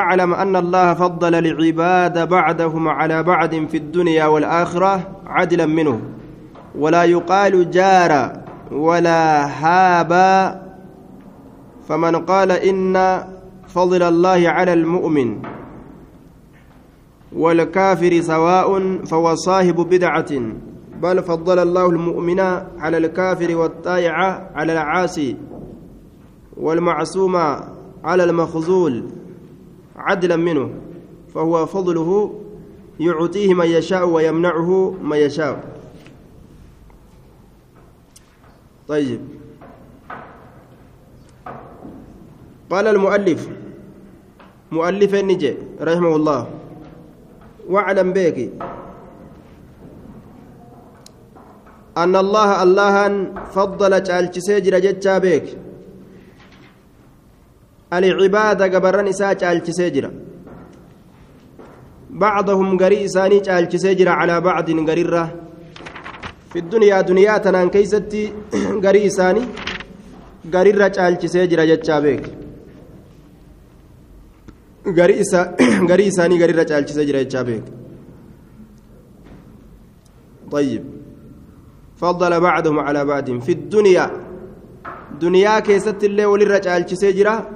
واعلم أن الله فضل العباد بعدهم على بعد في الدنيا والآخرة عدلا منه. ولا يقال جار ولا هابا فمن قال إن فضل الله على المؤمن والكافر سواء فهو صاحب بدعة. بل فضل الله المؤمن على الكافر والطائع على العاصي والمعصوم على المخزول. عدلا منه فهو فضله يعطيه من يشاء ويمنعه من يشاء. طيب. قال المؤلف مؤلف النجي رحمه الله واعلم بك أن الله الله فضل جالش سجر جتشا بك. العبادة قبرن إساء caalchisee jira بعضهم قري إساني caalchisee jira على بعض قريرة. في الدنيا دنيا تنان كيستي قري إساني قريرة caalchisee jira jechaa beek garii isaanii garirra caalchisee jira jechaa beek طيب. فضل بعضهم على بعض في الدنيا. دنيا كيست اللي وللرجال jira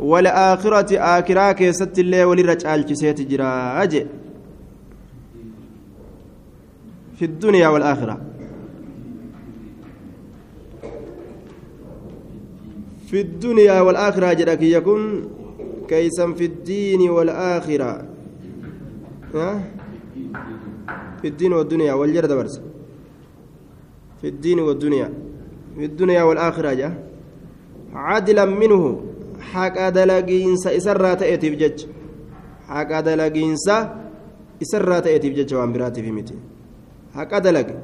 والآخرة آكرا كيست الله وللرجال جسيت جرا في الدنيا والآخرة. في الدنيا والآخرة جراك يكون كيسا في الدين والآخرة. ها؟ في الدين والدنيا والجرد برس. في الدين والدنيا. في الدنيا والآخرة جاء عدلا منه. Haqa dalagiinsa isarraa ta'eetiif jecha. Haqa dalagiinsa isarraa ta'eetiif jecha waan biraatiif miti. Haqa dalage.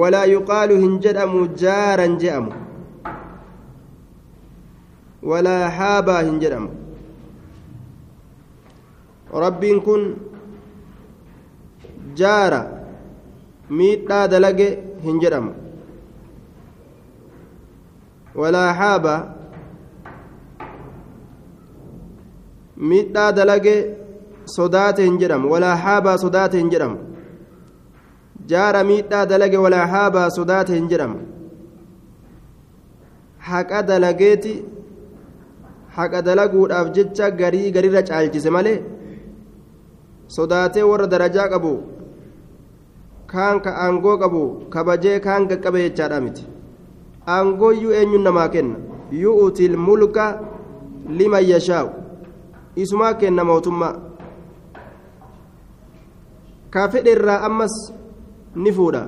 Walaa yuqaalu hin jedhamu jaaran je'amu. Walaa haabaa hin jedhamu. Rabbiin kun jaara miidhaa dalage hin jedhamu walaa haaba miidhaa dalage sodaate hin jedhamu walaa haabaa sodaate hin jedhamu jaara miidhaa dalage walaa haabaa sodaate hin jedhamu haqa dalageeti haqa dalaguudhaaf jecha garii garirra caalchise malee sodaatee warra darajaa qabu kaan ka aangoo qabu kabajee kaan qaqqabe jechaadha miti aangooyyuu eenyuun namaa kenna. Yu'util mulka liman yashaa'u isumaa kenna mootummaa ka fedhe irraa ammas ni fuudha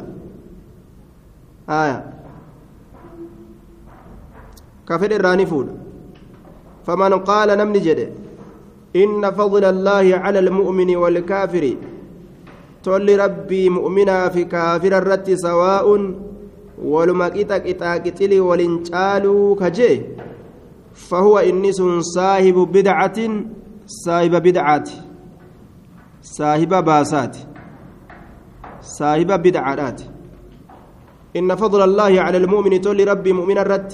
ka fedhe irraa ni fuudha faman qaala namni jedhe inna fadla allaahi cala almu'mini waalkaafiri tolli rabbii mu'minaa fi kaafira irratti sawaa'un waluma qixa qixaa qixilii waliin caaluu kajee فهو إنس صاحب بدعة صاحب بدعات صاحب باسات صاحب بدعات إن فضل الله على المؤمن تولي ربي مؤمن الرد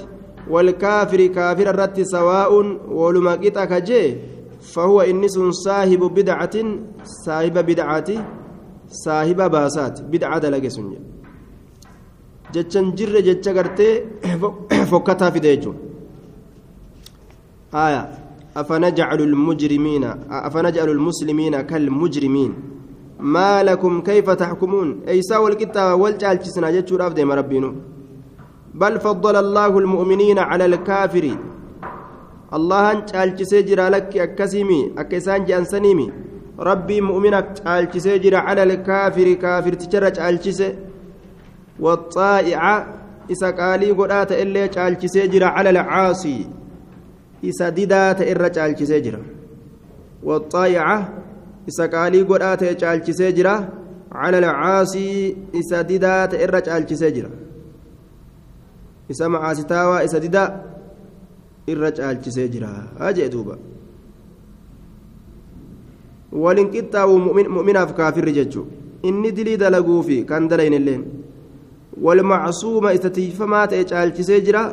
والكافر كافر الرد سواء ولما كجي فهو إنس صاحب بدعة صاحب بدعات صاحب باسات بدعة لقسنجة jechan jirre jecha gartee fokkataa fide jechuun aya afanajcalu lmujrimiina afanajcalu lmuslimiina kalmujrimiin maa lakum kayfa taxkumuun eysaa walqixxaa wal caalchisnaa jechuudhaaf deema rabbiinu bal faddala allaahu almu'miniina cala alkaafiri allahan caalchisee jira lakki akkasiimi akka isaan je'ansaniimi rabbii mu'mina caalchisee jira cala alkaafiri kaafirticharra caalchise والطائعة إسا قالي قرآت إلي چالچ سيجرا على العاصي. إسا ديدات إرى چالچ سيجرا. والطائعة إسا قالي قرآت چالچ سيجرا على العاصي. إرى چالچ سيجرا. إسا معاسي إسا ديدا إرى چالچ سيجرا. أجي دوبا. ولنكتا مؤمنا في كافر ججو إني دلي دلقوا كان دلين اللين. والمعصومة استتيفما تجعل جرا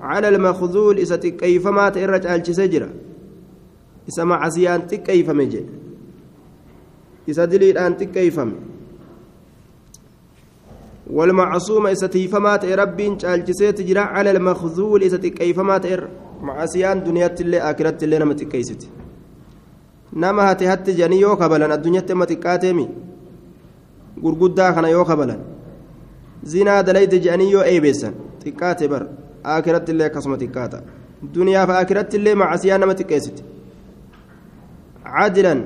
على المخذول إذا تكيفما تئرج الجسجرة إذا معصيان تكيفم جي. إذا دليل أن تكيفم والمعصوم إذا تيفما رب الجسيت جرا على المخذول إذا تكيفما تئر معصيان دنيا تلي آخرت تلي نما تكيست nama hati hatti jedhanii yoo kabalan addunyaatti amma xiqqaateemi gurguddaa kana yoo kabalan jedhanii yoo eebeessan xiqqaate bar akiratti illee akkasuma xiqqaata duniyaaf akiratti illee macasiyaa nama xiqqeessiti cadilan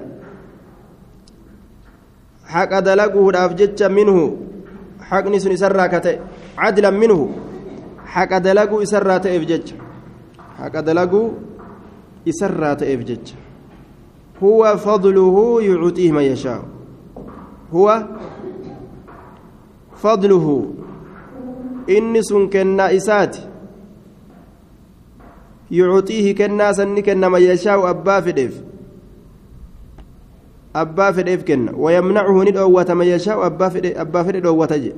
haqa dalaguudhaaf jecha minhu haqni sun isarraa ka ta'e cadilan minhu haqa dalaguu isarraa ta'eef jecha haqa dalaguu isarraa ta'eef jecha هو فضله يعطيه من يشاء هو فضله. إني سن كنا إسات يعطيه كنا سن كنا من يشاء أبا فديف أبا فديف كنا. ويمنعه ندعوة من يشاء أبا فديف أبا فديف دوة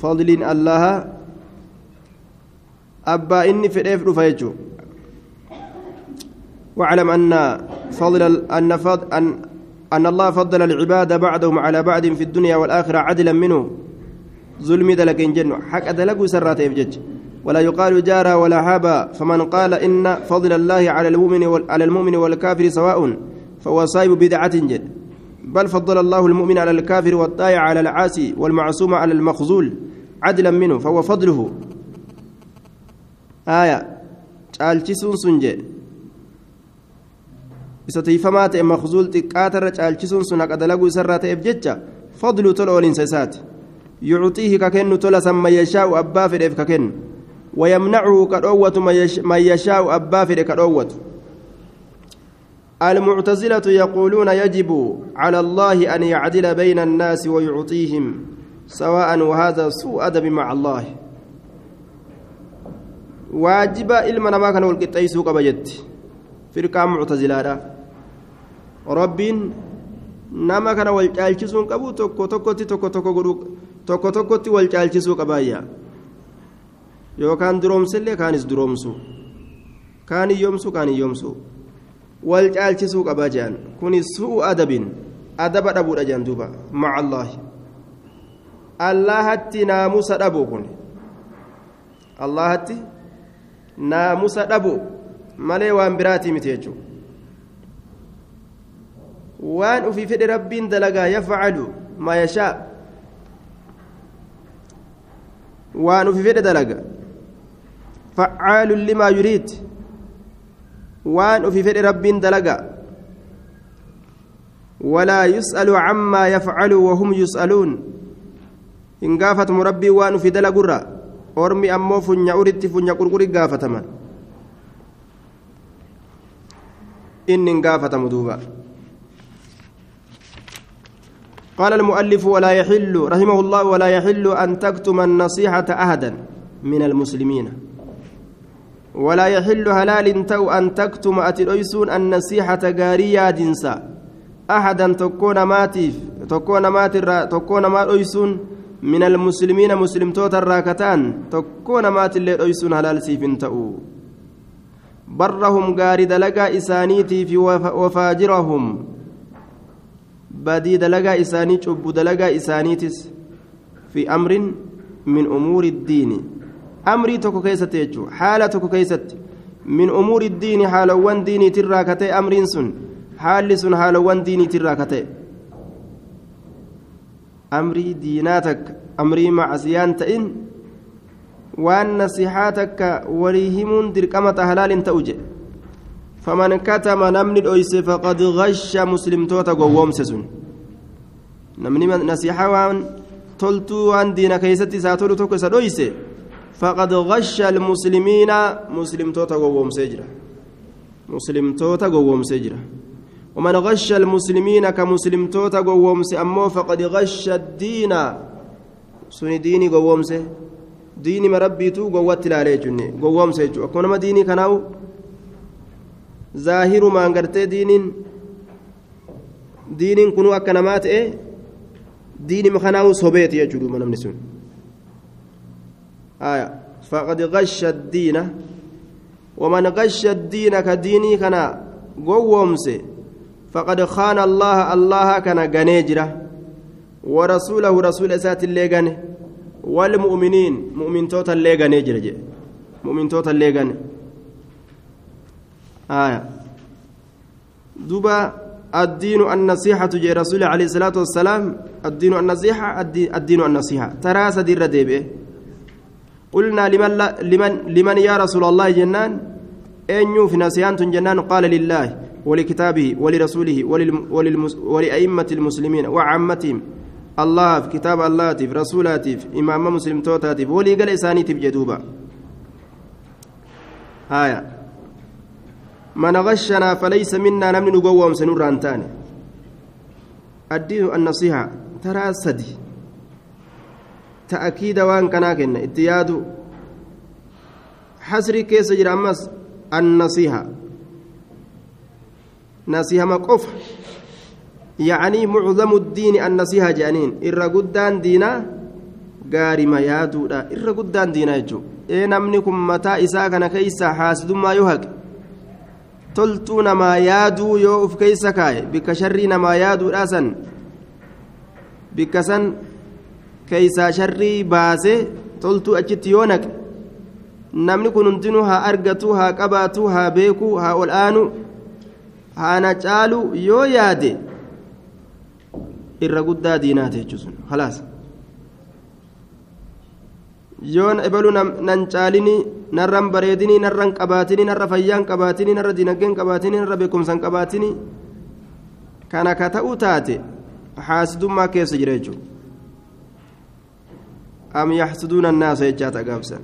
فضل الله. أبا إني فديف رفيجو واعلم أن فضل أن فضل أن أن الله فضل العباد بعضهم على بعض في الدنيا والآخرة عدلا منه. ظلم دلك جنة حق دلق سرات يفجج ولا يقال جارا ولا حابا. فمن قال إن فضل الله على المؤمن على المؤمن والكافر سواء فهو صاحب بدعة جد. بل فضل الله المؤمن على الكافر والطائع على العاصي والمعصوم على المخزول عدلا منه. فهو فضله. آية. caalchisuun sun isa tiifamaa ta'e makzuul xiqqaatarra caalchisuun sun haqa dalaguu isarraa ta'eef jecha fadlu tola olinsa isaati yucuxiihi ka kennu tola san man yashaa'u abbaa fedheef ka kennu ويمنعه كدوة من يشاء أبا في كدوة المعتزلة يقولون يجب على الله أن يعدل بين الناس ويعطيهم سواء وهذا سوء أدب مع الله واجب إلما ما كان والقطيس قبجت فرقة معتزلة rabbiin nama kana wal caalchisuun qabu tokko tokkotti tokko tokko godhuu tokko tokkotti wal caalchisuu qabaayya yookaan duroomsillee kaanis duroomsu kaan hiyyoomsu kaan hiyyoomsu wal caalchisuu qabaa jedhan kunis su'u adabin adaba dhabuudha jedhan duuba maca allaahi allahatti naamusa dhabu kun allahatti naamusa dhabu malee waan biraatii miti jechuudha waan ufii fedhe rabbiin dalagaa yafcalu maa yashaa waan ufii fedhe dalaga facaalun limaa yuriid waan ufii fedhe rabbiin dalaga walaa yus'alu cammaa yafcalu wahum yus'aluun hin gaafatamu rabbii waan ufii dalagurra ormi ammoo funya uritti funya qurquri gaafataman inni hin gaafatamu duuba قال المؤلف ولا يحل رحمه الله ولا يحل أن تكتم النصيحة أحدا من المسلمين. ولا يحل هلال تو أن تكتم أتلويسون النصيحة غاريا دنسا أحدا تكون ماتيف تكون ماتر تكون ما أيسون من المسلمين مسلم توتا الراكتان. تكون مات اللي أيسون هلال سيف تأو. برهم غاري دلقا إسانيتي في وفاجرهم. Badii dalagaa isaanii cubbu dalagaa isaaniitis fi amrin min umuuri iddiini amrii tokko keessatti jechuun haala tokko keessatti min umuuri iddiini haalawwan diiniitirraa ka ta'e amriin sun haalli sun haalawwan diiniitirraa ka ta'e amrii diinaa takka amrii macsiyaan ta'in waan nasihaa takka walii himuun dirqama ta halaalin ta'u jedhe فمن كتم نمني دويس فقد غش مسلم توتا قوومس سن نمني نصيحة وان تلتو وان دين كيستي ساتولو توكو سدويس فقد غش المسلمين مسلم توتا قوومس جرا مسلم توتا قوومس جرا ومن غش المسلمين كمسلم توتا قوومس أمو فقد غش الدين. سن ديني قوومس ديني مربيتو قوات لالي جني قوومس جوا كونما ديني كناو zaahirumaan gartee diiniin diiniin kunuu akka namaa ta'e diinima kanaa'u sobeeti jechuudha namni sun. فقد غش الدين ومن غش الدين كديني كان قومس فقد خان الله الله كان غنيجرة ورسوله رسول سات اللي غني والمؤمنين مؤمن توتا اللي غنيجرة مؤمن توتا غني آية. دوبا الدين النصيحة جاء رسول عليه الصلاة والسلام الدين النصيحة الدين النصيحة. ترى سدير ديبه قلنا لمن, لمن, لمن يا رسول الله جنان؟ أن في نسيان جنان قال لله ولكتابه ولرسوله ولأئمة المسلمين وعامتهم. الله في كتاب الله في رسولاته في إمام مسلم توتاته ولي قال إساني جدوبا. آية. من غشنا فليس منا نمن نقوم سنور أنتاني الدين النصيحة ترى سدي تأكيد وان كنا كنا اتياد. حسري كيس جرى أمس النصيحة. نصيحة مقف. يعني معظم الدين النصيحة جانين. إرى قدان دينا غاري ما يادودا. إرى قدان دينا يجو. إيه نمنكم متى إساء كيسا حاسد ما يهك toltuu namaa yaaduu yoo uf keeysa kaaye bikka sharrii namaa yaaduudha san bikka san keeysaa sharrii baasee toltuu achitti yoo naqe namni kun hundinuu haa argatu haa qabaatu haa beeku haa ol aanu haana caalu yoo yaade irra guddaa diinaate jechuun halaas yoon ebalu nan caalini narran bareedini narran qabaatini narra fayyaan qabaatini narra dinageen qabaatini narra beekumsan qabaatini kana ka ta'u taate haasidummaa keessa jira jechuudha am yaxsuduuna annaasa jechaata gaabsan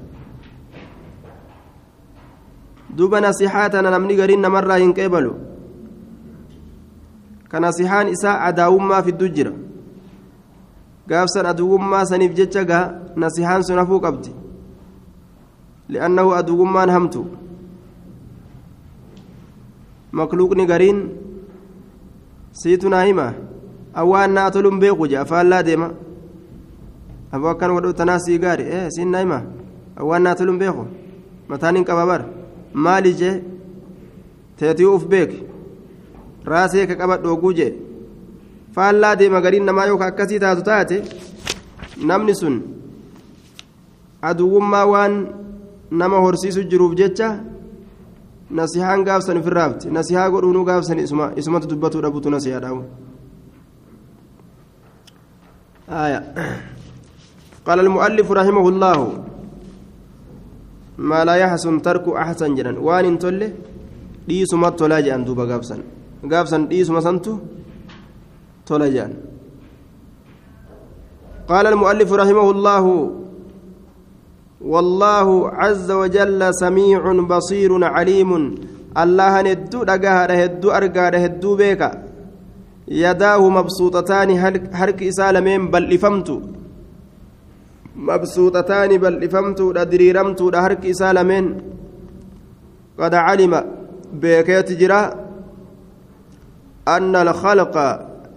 duuba nasihaa tana namni gariin namarraa hin qeebalu ka nasihaan isaa adaawummaa fiddu jira gaafsan aduwummaa saniif jecha gaa nasihaan sun hafuu qabdi. Li'annahu aduwummaan hamtu. Makluuqni gariin siitu naa hima awwaan naa toluun beeku? je afaallaa deema. Aboo akkan wadhu tanaa sii gaari ee siin naa hima awwaan naa toluun beeku? Mataan hin qaba bar maali jee? Teetii uf beek raasee ka qabadhu oguu jee faallaa deema gariin namaa yookaan akkasii taatu taate namni sun aduwwummaa waan nama horsiisu jiruuf jecha nasihaan gaafsan ofirraafti nasihaa godhuunuu gaafsan isumatu dubbatuu dhabutu nasihaa dhaabu آية قال المؤلف رحمه الله ما لا يحسن ترك أحسن جنا وان انتله دي سمت تلاجئ أن دوبا غافسن غافسن دي سمسنتو تولجان. قال المؤلف رحمه الله والله عز وجل سميع بصير عليم. الله ندو دغا هدو ارغا هدو بيكا يداه مبسوطتان حرك اسالمين بل افمت مبسوطتان بل افمت دريرمت حرك اسالمين قد علم بيكيت جرا أن الخلق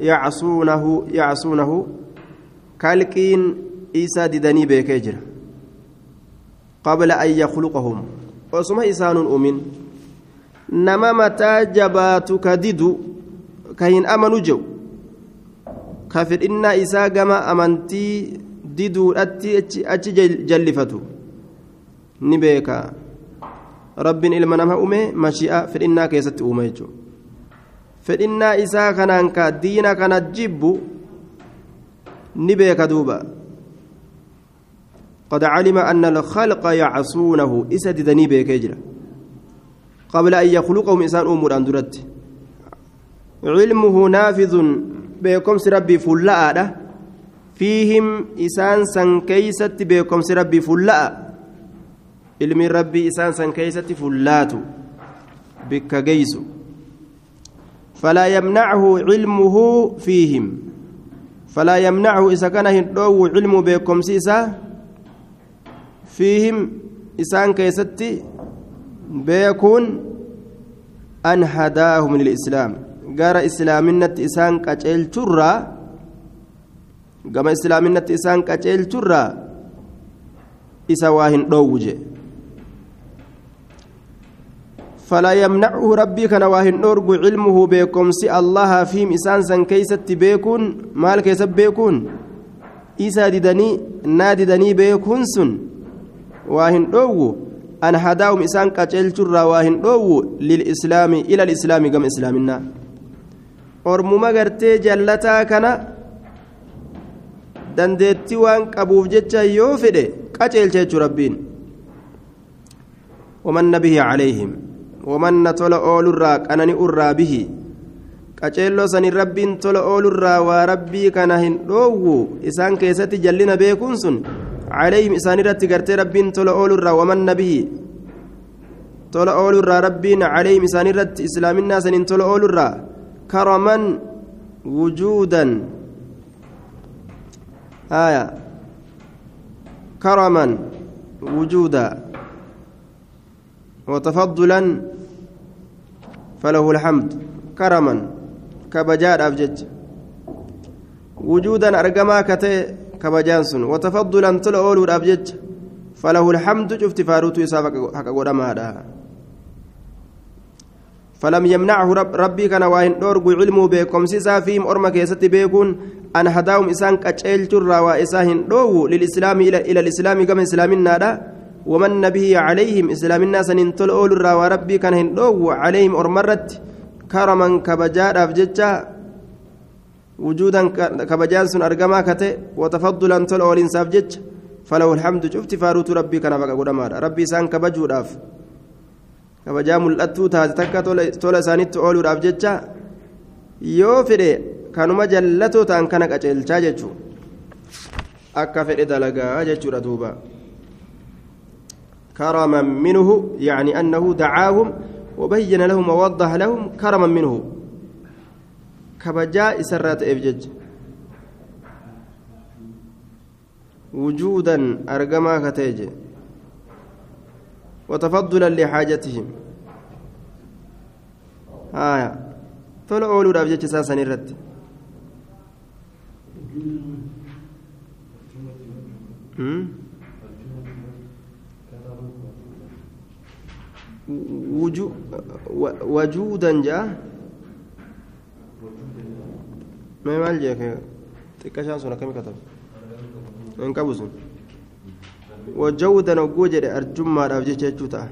يعصونه يعصونه. كالكين إيسا ددني بيكيجر قبل أن يخلقهم. وسما إسان أمين. نما متى جباتك ددو كهين أمنوا جو. كافر إن إسا كما أمنتي ددو أتي أتي جلفتو. نبيكا. رب إلما نما أمي مشيئة. في إنا كيست أمي جو. Fedhinnaa isaa kanaan ka diina kana jibbu ni beeka duuba. قد علم أن الخلق يعصونه إسد دني بيكجرا قبل أن يخلقهم إنسان أمور أندرت علمه نافذ بكم ربي فلاء فيهم إسان سن كيست بكم ربي فلاء علم ربي إسان سن كيست فلات بك جيسو فلا يمنعه علمه فيهم. فلا يمنعه إذا كان هندو علم بكم سيسا فيهم. إسان كيستي بيكون أن هداهم للإسلام قال إسلامنة إسان كأجل ترى. كما إسلامنة إسان كأجل ترى. isa waa hin فلا يمنعه ربي كان واهن نورغ علمه بكم. سي الله فيم إسان سن كيست بيكون مال كيست بيكون إيسا ددني نادي دني بيكون سن. واهن نورغ أن هداهم إسان كتل جرى واهن نورغ للإسلام إلى الإسلام كم إسلامنا. ormuma gartee jallataa kana dandeettii waan qabuuf jecha yoo fedhe qaceelcha jechuu rabbiin wamanna bihi calayhim wamanna tola oolurraa qanani urraa bihi qaceelloo sanin rabbiin tola oolurraa waa rabbii kana hin dhoowwu isaan keessatti jallina beekuun sun calayhim isaan irratti gartee rabbiin tola oolurraa wamanna bihi tola oolurraa rabbiin calayhim isaan irratti islaaminaa sanin tola oolurraa كرما وجودا آية كرما وجودا وتفضلا فله الحمد. كرما. كبجاد أفجج. وجودا أرقما كتي كبجان سن. وتفضلا تلأول أفجج. فله الحمد. شفت فاروت يسافك حق هذا. فلم يمنعه رب ربي كان واهن دورغ علمه بكم. سيسا فيهم أرما كيست بيكون. أن هداهم إسان كتشيل جرى وإساهن دو للإسلام إلى, إلى الإسلام كما إسلام النادا ومن نبيه عليهم إسلام الناس ننتل أول الرا وربي كان هندو عليهم أرمرت كرما كبجار أفجتشا وجودا كبجان سن أرقما كتي وتفضلا تل أول إنساف جتش فله الحمد شفت فاروت ربي كان بقى قدما ربي سان كبجو داف. kabajaa mul'attuu taate takka tola isaanitti ooluudhaaf jecha yoo fedhe kanuma jallatoo ta'an kana qaceelchaa jechuudha akka fedhe dalagaa jechuudha كرما منه يعني أنه دعاهم وبين لهم ووضح لهم كرما منه. كبجاء سرات إفجج وجودا أرقما كتيجي وتفضلا لحاجتهم. آية. tola ooluudhaaf jecha isaa san irratti wajuudan maal jee xiqqashaan sun akkami katabe hin qabu sun wajawdan ogguu jedhe arjummaadhaaf jecha jechuu ta'a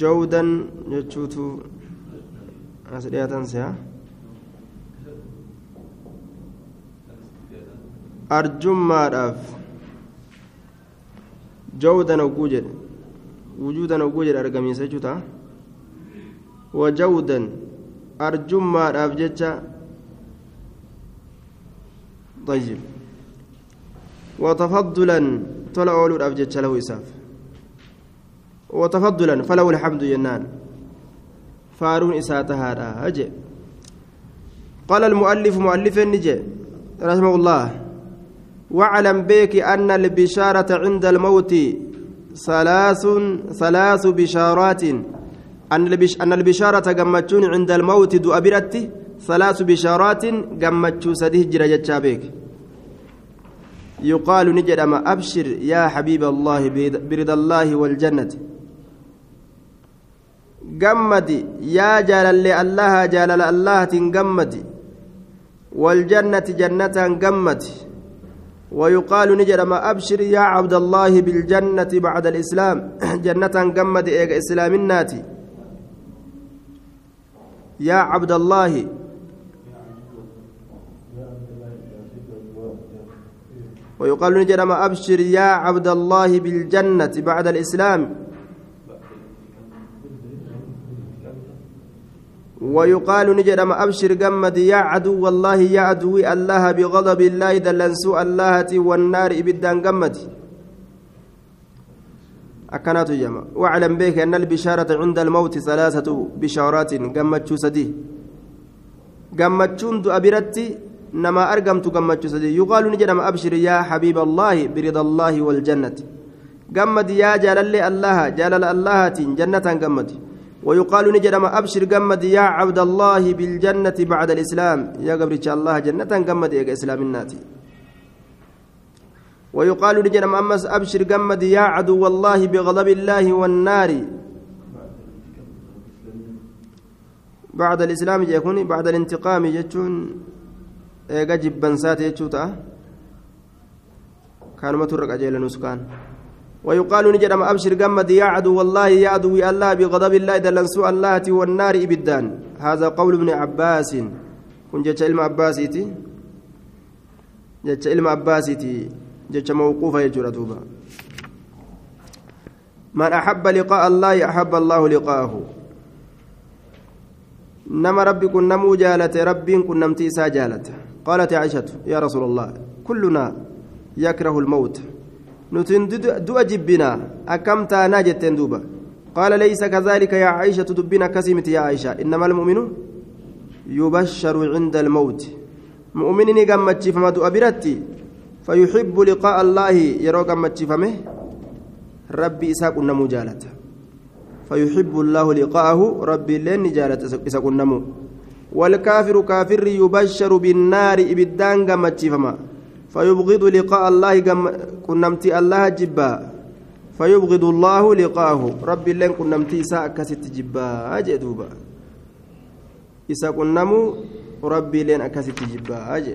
jawdan jechuutu as dhiyaatan se'a arjummaadhaaf jawdan ogguu jedhe wujuudan ogguu jedhe argamiisa jechuu ta'a wajawdan arjummaadhaaf jecha طيب. وتفضلا. طلع أولود أبجد له إساف. وتفضلا. فله الحمد جنان فارون إساتها أجي قال المؤلف مؤلف النجي رحمه الله. واعلم بك أن البشارة عند الموت ثلاث ثلاث بشارات. أن أن البشارة جمتشون عند الموت دو أبرتي ثلاث بشارات جمتشو سديه جرجت بك. يقال نجدما أبشر يا حبيب الله برضا الله والجنة. جمدي يا جلال الله جلال الله تنجمدي والجنة جنة جمدي ويقال نجدما أبشر يا عبد الله بالجنة بعد الإسلام. جنة جمدي إيجا إسلام الناتي. يا عبد الله. ويقال نجرم أبشر يا عبد الله بالجنة بعد الإسلام. ويقال نجرم أبشر جمد يا عدو والله يا عدو الله بغضب الله دلنسو الله والنار إبدا جمد أكنات جمع. واعلم بك أن البشارة عند الموت ثلاثة بشارات جمد سدي. جمد أبرتي نما أرقمت قمت سدي. يقال نجرم أبشر يا حبيب الله برضا الله والجنة. قمت يا جلال الله جلال الله جنة قمت ويقال نجرم أبشر قمت يا عبد الله بالجنة بعد الإسلام. يا قبر الله جنة قمت يا إسلام الناتي. ويقال لجنم أمس أبشر جمد يا عدو الله بغضب الله والنار. بعد الإسلام يكون بعد الانتقام يجون جب بنسات يجوتا كان مترك أجل نسكان. ويقال نجرم أبشر جمد يا عدو والله يا عدو الله بغضب الله دلنسو الله والنار إبدان. هذا قول ابن عباس. كن جتش علم عباسيتي جتش علم عباسيتي جتش موقوفة يجور دوبا من أحب لقاء الله أحب الله لقاءه. نما ربي كن نمو جالت ربي كن نمتي جالت. قالت عائشة يا رسول الله كلنا يكره الموت. نتن دؤ جبنا أكمت ناجت دوبا. قال ليس كذلك يا عائشة دبنا كسمت يا عائشة. إنما المؤمن يبشر عند الموت. مؤمن قمت فما أبرتي فيحب لقاء الله يرى قمت فمه. ربي إساق النمو جالت. فيحب الله لقاءه ربي لن جالت إساق النمو. والكافر كافر يبشر بالنار إبدان قمت فما. فيبغض لقاء الله كنمتي الله جبا. فيبغض الله لقاءه ربي لن كنمتي ساء كست جبا. أجي دوبا. كنمو ربي لن أكست جبا. أجي.